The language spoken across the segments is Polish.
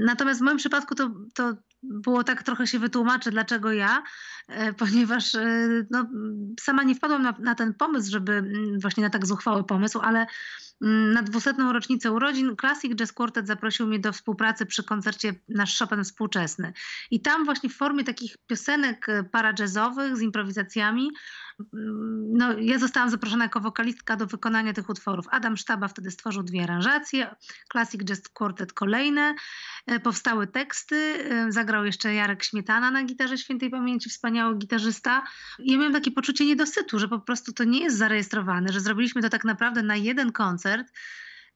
Natomiast w moim przypadku to, to było tak, trochę się wytłumaczę, dlaczego ja, e, ponieważ e, no, sama nie wpadłam na, na, ten pomysł, żeby mm, właśnie na tak zuchwały pomysł, ale mm, na dwusetną rocznicę urodzin Classic Jazz Quartet zaprosił mnie do współpracy przy koncercie Nasz Chopin Współczesny. I tam właśnie w formie takich piosenek e, parajazzowych z improwizacjami no, ja zostałam zaproszona jako wokalistka do wykonania tych utworów. Adam Sztaba wtedy stworzył dwie aranżacje, Classic Jazz Quartet kolejne, e, powstały teksty, e, zagrał jeszcze Jarek Śmietana na gitarze świętej pamięci, wspaniały gitarzysta. I ja miałam takie poczucie niedosytu, że po prostu to nie jest zarejestrowane, że zrobiliśmy to tak naprawdę na jeden koncert.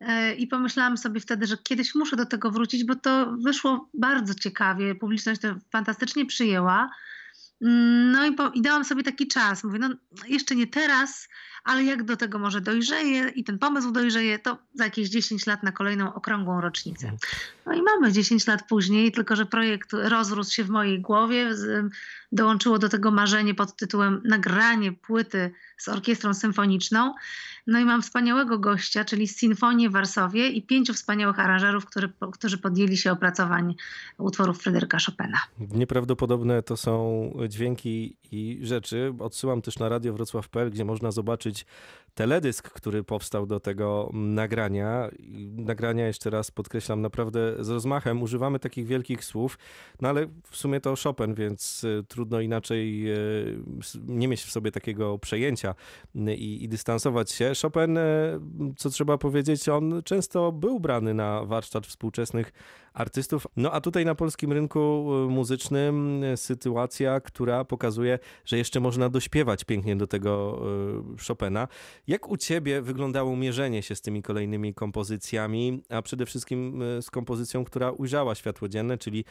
E, I pomyślałam sobie wtedy, że kiedyś muszę do tego wrócić, bo to wyszło bardzo ciekawie. Publiczność to fantastycznie przyjęła. No i, po, i dałam sobie taki czas. Mówię, no jeszcze nie teraz, ale jak do tego może dojrzeje i ten pomysł dojrzeje, to za jakieś 10 lat na kolejną okrągłą rocznicę. No i mamy 10 lat później, tylko że projekt rozrósł się w mojej głowie. Dołączyło do tego marzenie pod tytułem nagranie płyty z orkiestrą symfoniczną. No i mam wspaniałego gościa, czyli Sinfonię w Warszawie i pięciu wspaniałych aranżerów, który, którzy podjęli się opracowań utworów Fryderyka Chopina. Nieprawdopodobne to są dźwięki i rzeczy. Odsyłam też na Radio Wrocław.pl, gdzie można zobaczyć teledysk, który powstał do tego nagrania. Nagrania, jeszcze raz podkreślam, naprawdę z rozmachem. Używamy takich wielkich słów, no ale w sumie to Chopin, więc e, trudno inaczej e, nie mieć w sobie takiego przejęcia i, i dystansować się. Chopin, co trzeba powiedzieć, on często był brany na warsztat współczesnych artystów. No a tutaj na polskim rynku muzycznym sytuacja, która pokazuje, że jeszcze można dośpiewać pięknie do tego Chopina. Jak u ciebie wyglądało mierzenie się z tymi kolejnymi kompozycjami, a przede wszystkim e, z kompozycją, która ujrzała światło dzienne, czyli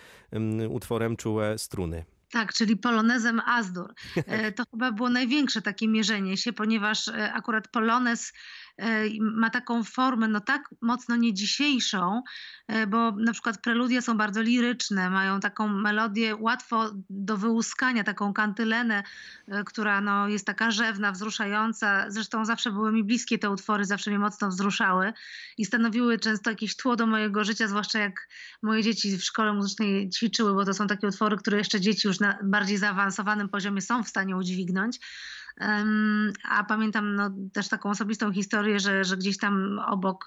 utworem Czułe Struny? Tak, czyli polonezem Azdur. E, to chyba było największe takie mierzenie się, ponieważ e, akurat polonez E, ma taką formę, no tak mocno nie dzisiejszą, bo na przykład preludia są bardzo liryczne, mają taką melodię łatwo do wyłuskania, taką kantylenę, która no, jest taka rzewna, wzruszająca. Zresztą zawsze były mi bliskie te utwory, zawsze mnie mocno wzruszały i stanowiły często jakieś tło do mojego życia, zwłaszcza jak moje dzieci w szkole muzycznej ćwiczyły, bo to są takie utwory, które jeszcze dzieci już na bardziej zaawansowanym poziomie są w stanie udźwignąć. A pamiętam no, też taką osobistą historię, że, że gdzieś tam obok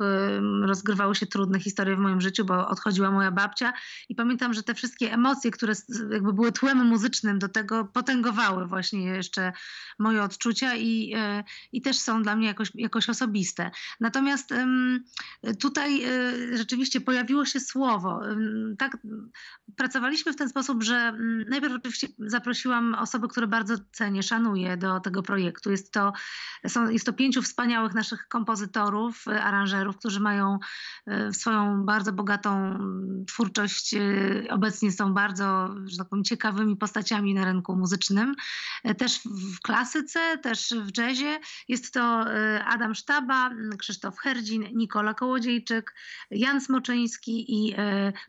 rozgrywały się trudne historie w moim życiu, bo odchodziła moja babcia i pamiętam, że te wszystkie emocje, które jakby były tłem muzycznym do tego, potęgowały właśnie jeszcze moje odczucia i, e, i też są dla mnie jakoś, jakoś osobiste. Natomiast tutaj e, rzeczywiście pojawiło się słowo. Tak, pracowaliśmy w ten sposób, że najpierw oczywiście zaprosiłam osoby, które bardzo cenię, szanuję do tego tego projektu. Jest to, są, jest to pięciu wspaniałych naszych kompozytorów, e, aranżerów, którzy mają e, swoją bardzo bogatą twórczość. E, obecnie są bardzo, że tak powiem, ciekawymi postaciami na rynku muzycznym. Też w klasyce, też w jazzie. Jest to Adam Sztaba, Krzysztof Herdzin, Nikola Kołodziejczyk, Jan Smoczyński i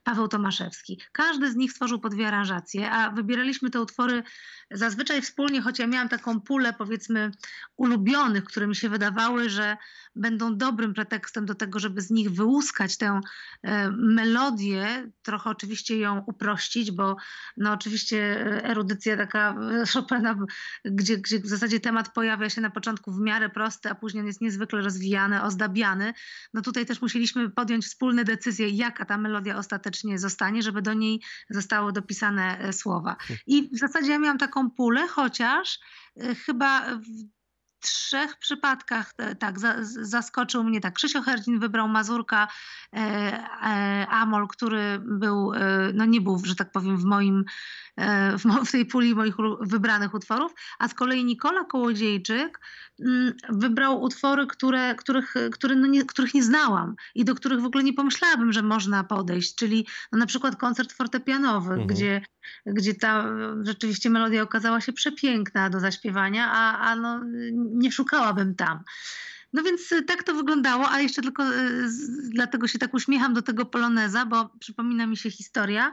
Paweł Tomaszewski. Każdy z nich stworzył po dwie aranżacje, a wybieraliśmy te utwory zazwyczaj wspólnie, choć ja miałam taką pulę powiedzmy ulubionych, które mi się wydawały, że będą dobrym pretekstem do tego, żeby z nich wyłuskać tę e, melodię, trochę oczywiście ją uprościć, bo no oczywiście e, erudycja taka Chopina, gdzie, gdzie w zasadzie temat pojawia się na początku w miarę prosty, a później on jest niezwykle rozwijany, ozdabiany. No tutaj też musieliśmy podjąć wspólne decyzje, jaka ta melodia ostatecznie zostanie, żeby do niej zostały dopisane e, słowa. I w zasadzie ja miałam taką pulę, chociaż chyba w trzech przypadkach e, tak zaskoczył mnie tak. Krzysio Herdzin wybrał Mazurka e, e, Amol, który był, no nie był, że tak powiem, w moim w tej puli moich wybranych utworów, a z kolei Nikola Kołodziejczyk wybrał utwory, które, których, które, no nie, których nie znałam i do których w ogóle nie pomyślałabym, że można podejść, czyli no na przykład koncert fortepianowy, mhm. gdzie, gdzie ta rzeczywiście melodia okazała się przepiękna do zaśpiewania, a, a no, nie szukałabym tam. No więc y, tak to wyglądało, a jeszcze tylko y, dlatego się tak uśmiecham do tego poloneza, bo przypomina mi się historia,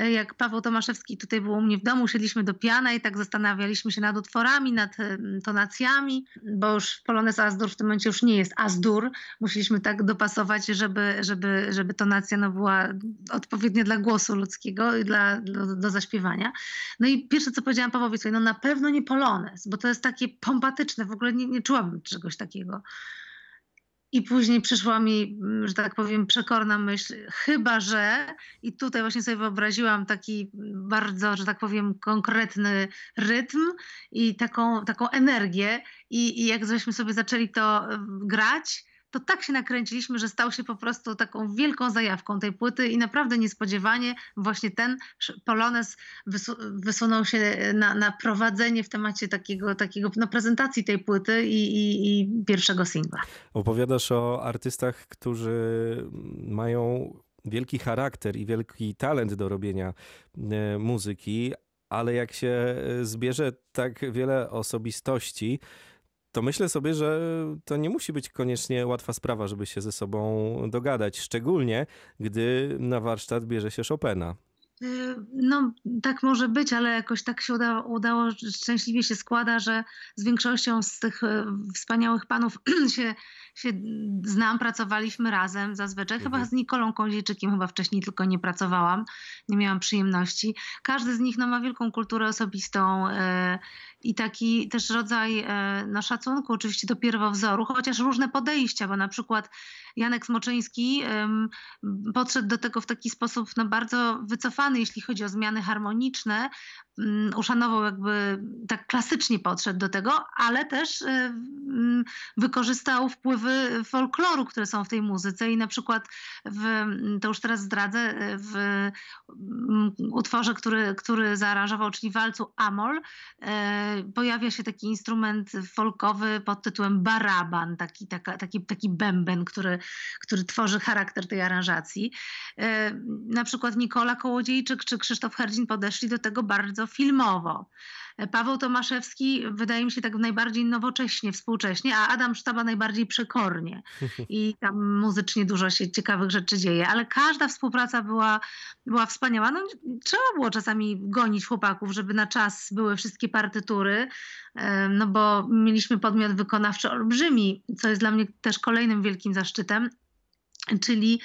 y, jak Paweł Tomaszewski tutaj był u mnie w domu, siedliśmy do piana i tak zastanawialiśmy się nad utworami, nad tonacjami, bo już polonez Azdur w tym momencie już nie jest Azdur, musieliśmy tak dopasować, żeby, żeby, żeby tonacja no była odpowiednia dla głosu ludzkiego i dla, do, do zaśpiewania. No i pierwsze co powiedziałam Pawłowi, no na pewno nie polonez, bo to jest takie pompatyczne, w ogóle nie, nie czułabym czegoś takiego. I później przyszła mi, mm, że tak powiem, przekorna myśl, chyba że, i tutaj właśnie sobie wyobraziłam taki bardzo, że tak powiem, konkretny rytm i taką, taką energię, i, i jak żeśmy sobie zaczęli to grać, to tak się nakręciliśmy, że stał się po prostu taką wielką zajawką tej płyty i naprawdę niespodziewanie właśnie ten Polones wysunął się na, na prowadzenie w temacie takiego, takiego na prezentacji tej płyty i, i, i pierwszego singla. Opowiadasz o artystach, którzy mają wielki charakter i wielki talent do robienia e, muzyki, ale jak się zbierze tak wiele osobistości, to myślę sobie, że to nie musi być koniecznie łatwa sprawa, żeby się ze sobą dogadać, szczególnie gdy na warsztat bierze się Chopina. Y, no, tak może być, ale jakoś tak się udało, udało, szczęśliwie się składa, że z większością z tych y, wspaniałych panów się, się znam, pracowaliśmy razem zazwyczaj. Mhm. Chyba z Nikolą Koziejczykiem chyba wcześniej tylko nie pracowałam, nie miałam przyjemności. Każdy z nich no, ma wielką kulturę osobistą y, i taki też rodzaj no, szacunku oczywiście do pierwowzoru, chociaż różne podejścia, bo na przykład Janek Smoczyński podszedł do tego w taki sposób no, bardzo wycofany, jeśli chodzi o zmiany harmoniczne, Mm, uszanował jakby tak klasycznie podszedł do tego, ale też y, mm, wykorzystał wpływy folkloru, które są w tej muzyce i na przykład w, mm, to już teraz zdradzę, w utworze, który, który zaaranżował, czyli walcu Amol, y, pojawia się taki instrument folkowy pod tytułem baraban, taki, taka, taki, taki bęben, który, który tworzy charakter tej aranżacji. Y, na przykład Nikola Kołodziejczyk czy Krzysztof Herdzin podeszli do tego bardzo filmowo. Paweł Tomaszewski wydaje mi się tak najbardziej nowocześnie, współcześnie, a Adam Sztaba najbardziej przekornie. I tam muzycznie dużo się ciekawych rzeczy dzieje, ale każda współpraca była, była wspaniała. No, trzeba było czasami gonić chłopaków, żeby na czas były wszystkie partytury, no bo mieliśmy podmiot wykonawczy olbrzymi, co jest dla mnie też kolejnym wielkim zaszczytem, czyli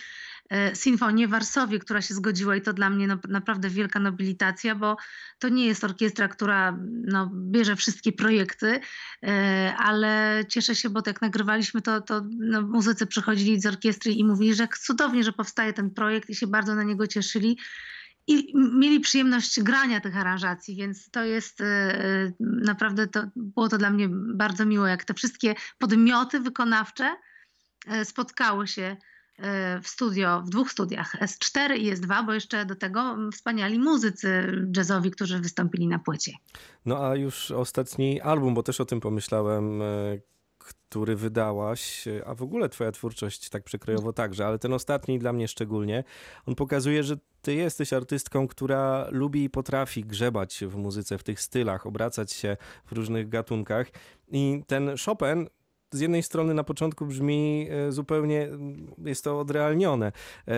Sinfonię w Warszawie, która się zgodziła i to dla mnie no, naprawdę wielka nobilitacja, bo to nie jest orkiestra, która no, bierze wszystkie projekty, e, ale cieszę się, bo jak nagrywaliśmy to, to no, muzycy przychodzili z orkiestry i mówili, że cudownie, że powstaje ten projekt i się bardzo na niego cieszyli i mieli przyjemność grania tych aranżacji, więc to jest e, naprawdę, to, było to dla mnie bardzo miło, jak te wszystkie podmioty wykonawcze spotkały się w studio, w dwóch studiach, S4 i S2, bo jeszcze do tego wspaniali muzycy jazzowi, którzy wystąpili na płycie. No a już ostatni album, bo też o tym pomyślałem, e, który wydałaś, a w ogóle twoja twórczość tak przekrojowo także, ale ten ostatni dla mnie szczególnie, on pokazuje, że ty jesteś artystką, która lubi i potrafi grzebać w muzyce, w tych stylach, obracać się w różnych gatunkach. I ten Chopin z jednej strony na początku brzmi e, zupełnie, mm, jest to odrealnione, e,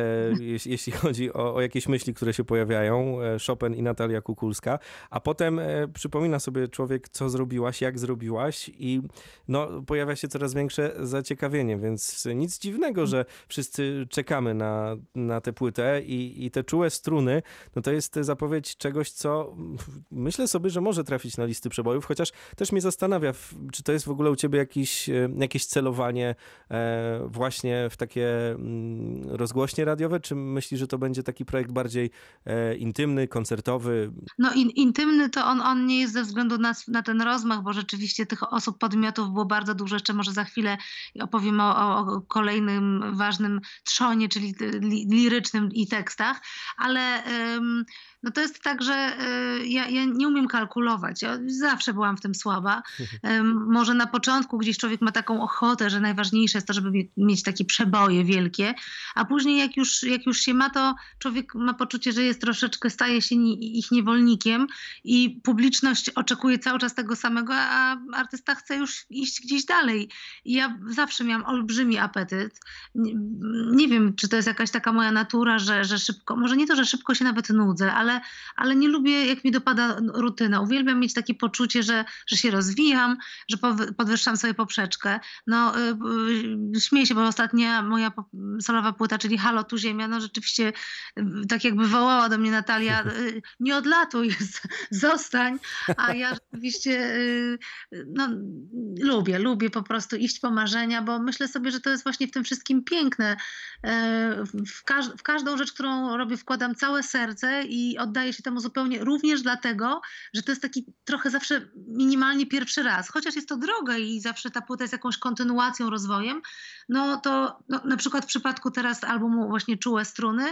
jeśli chodzi o, o, jakieś myśli, które się pojawiają, e, Chopin i Natalia Kukulska, a potem przypomina sobie człowiek, co zrobiłaś, jak zrobiłaś i no, pojawia się coraz większe zaciekawienie, więc nic dziwnego, że wszyscy czekamy na, na tę płytę i, i te czułe struny, no to jest zapowiedź czegoś, co myślę sobie, że może trafić na listy przebojów, chociaż też mnie zastanawia, czy to jest w ogóle u ciebie jakiś jakieś celowanie e, właśnie w takie mm, rozgłośnie radiowe, czy myślisz, że to będzie taki projekt bardziej e, intymny, koncertowy? No in, intymny to on, on nie jest ze względu na, na ten rozmach, bo rzeczywiście tych osób, podmiotów było bardzo dużo. Jeszcze może za chwilę opowiem o, o kolejnym ważnym trzonie, czyli li, lirycznym i tekstach, ale no to jest tak, że y, ja, ja, nie umiem kalkulować. Ja zawsze byłam w tym słaba. Może na początku gdzieś człowiek ma ma taką ochotę, że najważniejsze jest to, żeby mieć takie przeboje wielkie, a później jak już, jak już się ma, to człowiek ma poczucie, że jest troszeczkę, staje się ich niewolnikiem i publiczność oczekuje cały czas tego samego, a artysta chce już iść gdzieś dalej. I ja zawsze miałam olbrzymi apetyt. Nie, nie wiem, czy to jest jakaś taka moja natura, że, że szybko, może nie to, że szybko się nawet nudzę, ale, ale nie lubię, jak mi dopada rutyna. Uwielbiam mieć takie poczucie, że, że się rozwijam, że podwyższam sobie poprzeczkę. No, yy, śmieję się, bo ostatnia moja solowa płyta, czyli Halo, tu ziemia, no rzeczywiście y, tak jakby wołała do mnie Natalia, y, nie odlatuj, zostań, a ja rzeczywiście y, no, lubię, lubię po prostu iść po marzenia, bo myślę sobie, że to jest właśnie w tym wszystkim piękne. W, każ w każdą rzecz, którą robię, wkładam całe serce i oddaję się temu zupełnie, również dlatego, że to jest taki trochę zawsze minimalnie pierwszy raz. Chociaż jest to droga i zawsze ta płyta jest jakąś kontynuacją, rozwojem, no to no, na przykład w przypadku teraz albumu właśnie Czułe Struny,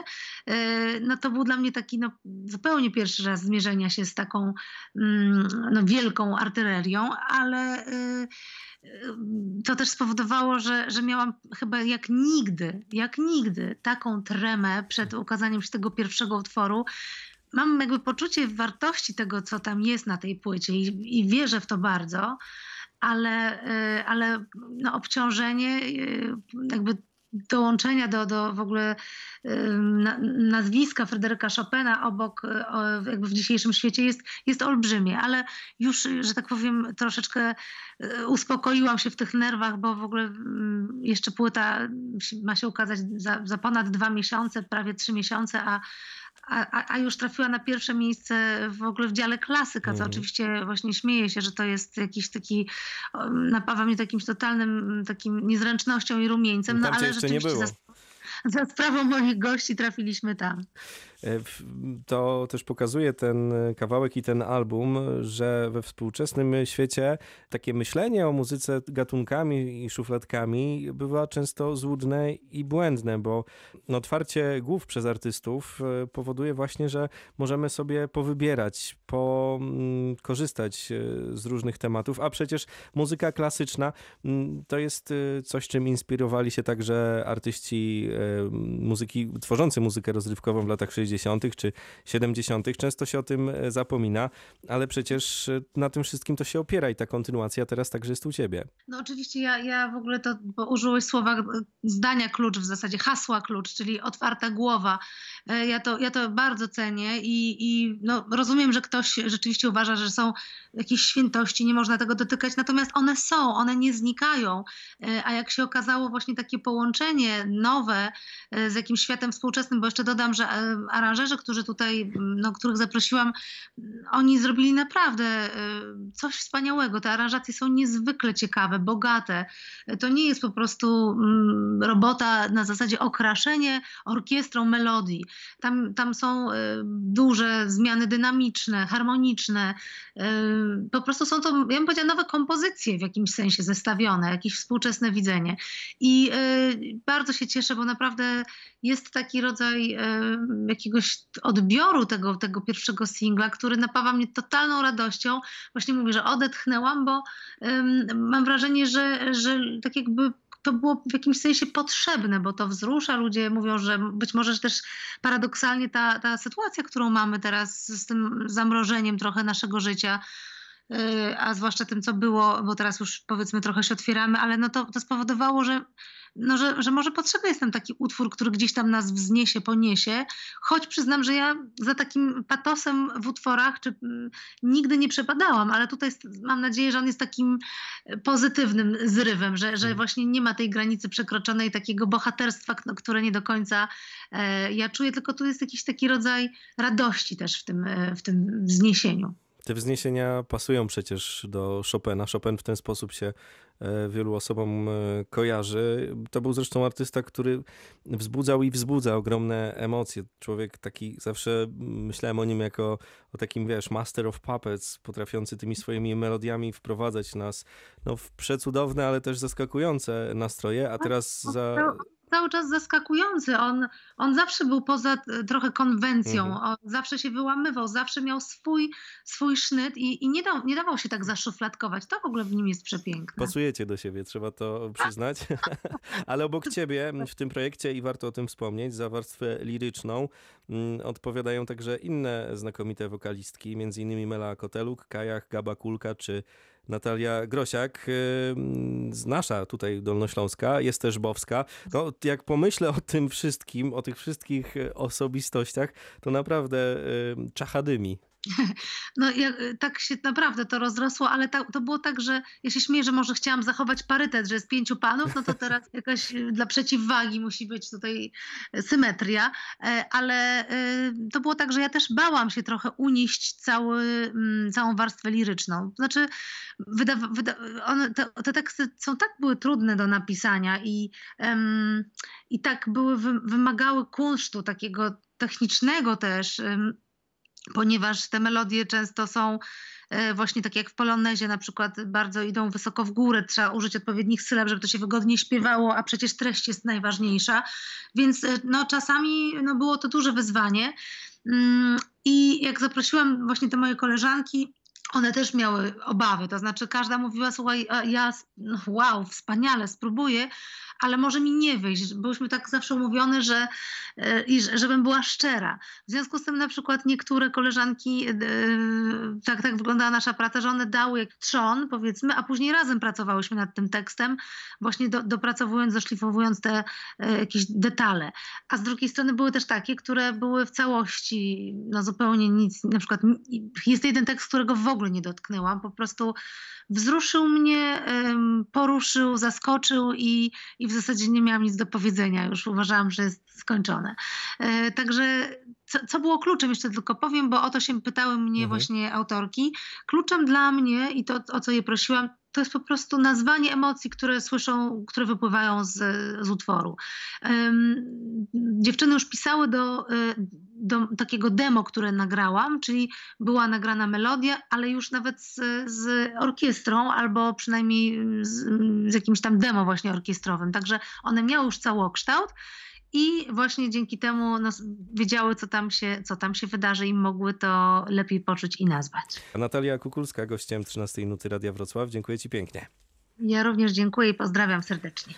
yy, no to był dla mnie taki no, zupełnie pierwszy raz zmierzenia się z taką mm, no, wielką artylerią, ale yy, to też spowodowało, że, że miałam chyba jak nigdy, jak nigdy taką tremę przed ukazaniem się tego pierwszego utworu, mam jakby poczucie wartości tego, co tam jest na tej płycie i, i wierzę w to bardzo, ale, y, ale no obciążenie, y, jakby dołączenia do, do w ogóle nazwiska Fryderyka Chopina obok, jakby w dzisiejszym świecie jest, jest olbrzymie, ale już, że tak powiem, troszeczkę y, uspokoiłam się w tych nerwach, bo w ogóle mm, jeszcze płyta ma się ukazać za, za ponad dwa miesiące, prawie trzy miesiące, a a, a, już trafiła na pierwsze miejsce w ogóle w dziale klasyka, co mhm. oczywiście właśnie śmieje się, że to jest jakiś taki, napawa mnie takimś totalnym takim niezręcznością i rumieńcem, no ale rzeczywiście za, za sprawą moich gości trafiliśmy tam. E, to też pokazuje ten kawałek i ten album, że we współczesnym świecie takie myślenie o muzyce gatunkami i szufladkami bywa często złudne i błędne, bo otwarcie głów przez artystów e, powoduje właśnie, że możemy sobie powybierać, korzystać e, z różnych tematów, a przecież muzyka klasyczna to jest coś, czym inspirowali się także artyści muzyki, tworzący muzykę rozrywkową w latach 60 60. czy 70. Często się o tym e, zapomina, ale przecież e, na tym wszystkim to się opiera i ta kontynuacja teraz także jest u ciebie. No oczywiście ja, ja w ogóle to, bo użyłeś słowa e, zdania klucz w zasadzie, hasła klucz, czyli otwarta głowa. Ja to, ja to bardzo cenię i, i no, rozumiem, że ktoś rzeczywiście uważa, że są jakieś świętości, nie można tego dotykać, natomiast one są, one nie znikają. A jak się okazało właśnie takie połączenie nowe z jakimś światem współczesnym, bo jeszcze dodam, że aranżerzy, którzy tutaj, no, których zaprosiłam, oni zrobili naprawdę y, coś wspaniałego. Te aranżacje są niezwykle ciekawe, bogate. To nie jest po prostu mm, robota na zasadzie okraszenie orkiestrą melodii. Tam, tam są y, duże zmiany dynamiczne, harmoniczne. Y, po prostu są to, ja bym powiedziała, nowe kompozycje w jakimś sensie zestawione, jakieś współczesne widzenie. I bardzo się cieszę, bo naprawdę jest taki rodzaj jakiegoś odbioru tego, tego pierwszego singla, który napawa mnie totalną radością. Właśnie mówię, że odetchnęłam, bo mam wrażenie, że, że tak jakby to było w jakimś sensie potrzebne, bo to wzrusza. Ludzie mówią, że być może też paradoksalnie ta, ta sytuacja, którą mamy teraz z tym zamrożeniem trochę naszego życia, y, a zwłaszcza tym, co było, bo teraz już powiedzmy trochę się otwieramy, ale no to, to spowodowało, że no, że, że może potrzebny jest nam taki utwór, który gdzieś tam nas wzniesie, poniesie, choć przyznam, że ja za takim patosem w utworach czy, mm, nigdy nie przepadałam, ale tutaj mam nadzieję, że on jest takim pozytywnym zrywem, że, że mm. właśnie nie ma tej granicy przekroczonej, takiego bohaterstwa, które nie do końca e, ja czuję, tylko tu jest jakiś taki rodzaj radości też w tym, e, w tym wzniesieniu. Te wzniesienia pasują przecież do Chopina. Chopin w ten sposób się e, wielu osobom e, kojarzy. To był zresztą artysta, który wzbudzał i wzbudza ogromne emocje. Człowiek taki, zawsze myślałem o nim jako o takim, wiesz, master of puppets, potrafiący tymi swoimi melodiami wprowadzać nas no, w przecudowne, ale też zaskakujące nastroje. A teraz za cały czas zaskakujący. On, on zawsze był poza e, trochę konwencją, Mhm. on zawsze się wyłamywał, zawsze miał swój, swój sznyt i, i nie, dał, nie dawał się tak zaszufladkować. To w ogóle w nim jest przepiękne. Pasujecie do siebie, trzeba to przyznać. Ale obok ciebie w tym projekcie, i warto o tym wspomnieć, za warstwę liryczną mm, odpowiadają także inne znakomite wokalistki, m.in. Mela Koteluk, Kajach, Gaba Kulka czy Natalia Grosiak, z nasza tutaj Dolnośląska, jest też Bowska. No, jak pomyślę o tym wszystkim, o tych wszystkich e, osobistościach, to naprawdę ym, czachadymi. No jak, tak się naprawdę to rozrosło, ale ta, to było tak, że ja się śmieję, że może chciałam zachować parytet, że jest pięciu panów, no to teraz jakaś y, dla przeciwwagi musi być tutaj symetria, E, ale y, to było tak, że ja też bałam się trochę unieść cały, mm, całą warstwę liryczną. Znaczy wyda, wyda, one, te, te teksty są tak były trudne do napisania i, em, i tak były, wy, wymagały kunsztu takiego technicznego też, em, ponieważ te melodie często są e, właśnie tak jak w polonezie na przykład bardzo idą wysoko w górę, trzeba użyć odpowiednich sylab, żeby to się wygodnie śpiewało, a przecież treść jest najważniejsza, więc e, no, czasami no, było to duże wyzwanie. Mm, I jak zaprosiłam właśnie te moje koleżanki, one też miały obawy, to znaczy każda mówiła, słuchaj, ja, no, wow, wspaniale, spróbuję, ale może mi nie wyjść. Byłyśmy tak zawsze umówione, że, e, i że- żebym była szczera. W związku z tym na przykład niektóre koleżanki, e, tak, tak wyglądała nasza praca, że one dały trzon, powiedzmy, a później razem pracowałyśmy nad tym tekstem, właśnie do, dopracowując, doszlifowując te e, jakieś detale. A z drugiej strony były też takie, które były w całości no zupełnie nic, na przykład jest jeden tekst, którego w ogóle nie dotknęłam, po prostu wzruszył mnie, poruszył, zaskoczył i, i w zasadzie nie miałam nic do powiedzenia, już uważałam, że jest skończone. E, Także co, co było kluczem, jeszcze tylko powiem, bo o to się pytały mnie Mhm. właśnie autorki. Kluczem dla mnie i to, o co je prosiłam, to jest po prostu nazwanie emocji, które słyszą, które wypływają z, z utworu. Em, dziewczyny już pisały do, y, do takiego demo, które nagrałam, czyli była nagrana melodia, ale już nawet z, z orkiestrą, albo przynajmniej z, z jakimś tam demo właśnie orkiestrowym. Także one miały już całokształt i właśnie dzięki temu no, wiedziały, co tam, się, co tam się wydarzy i mogły to lepiej poczuć i nazwać. Natalia Kukulska, gościem 13 Nuty Radia Wrocław. Dziękuję ci pięknie. Ja również dziękuję i pozdrawiam serdecznie.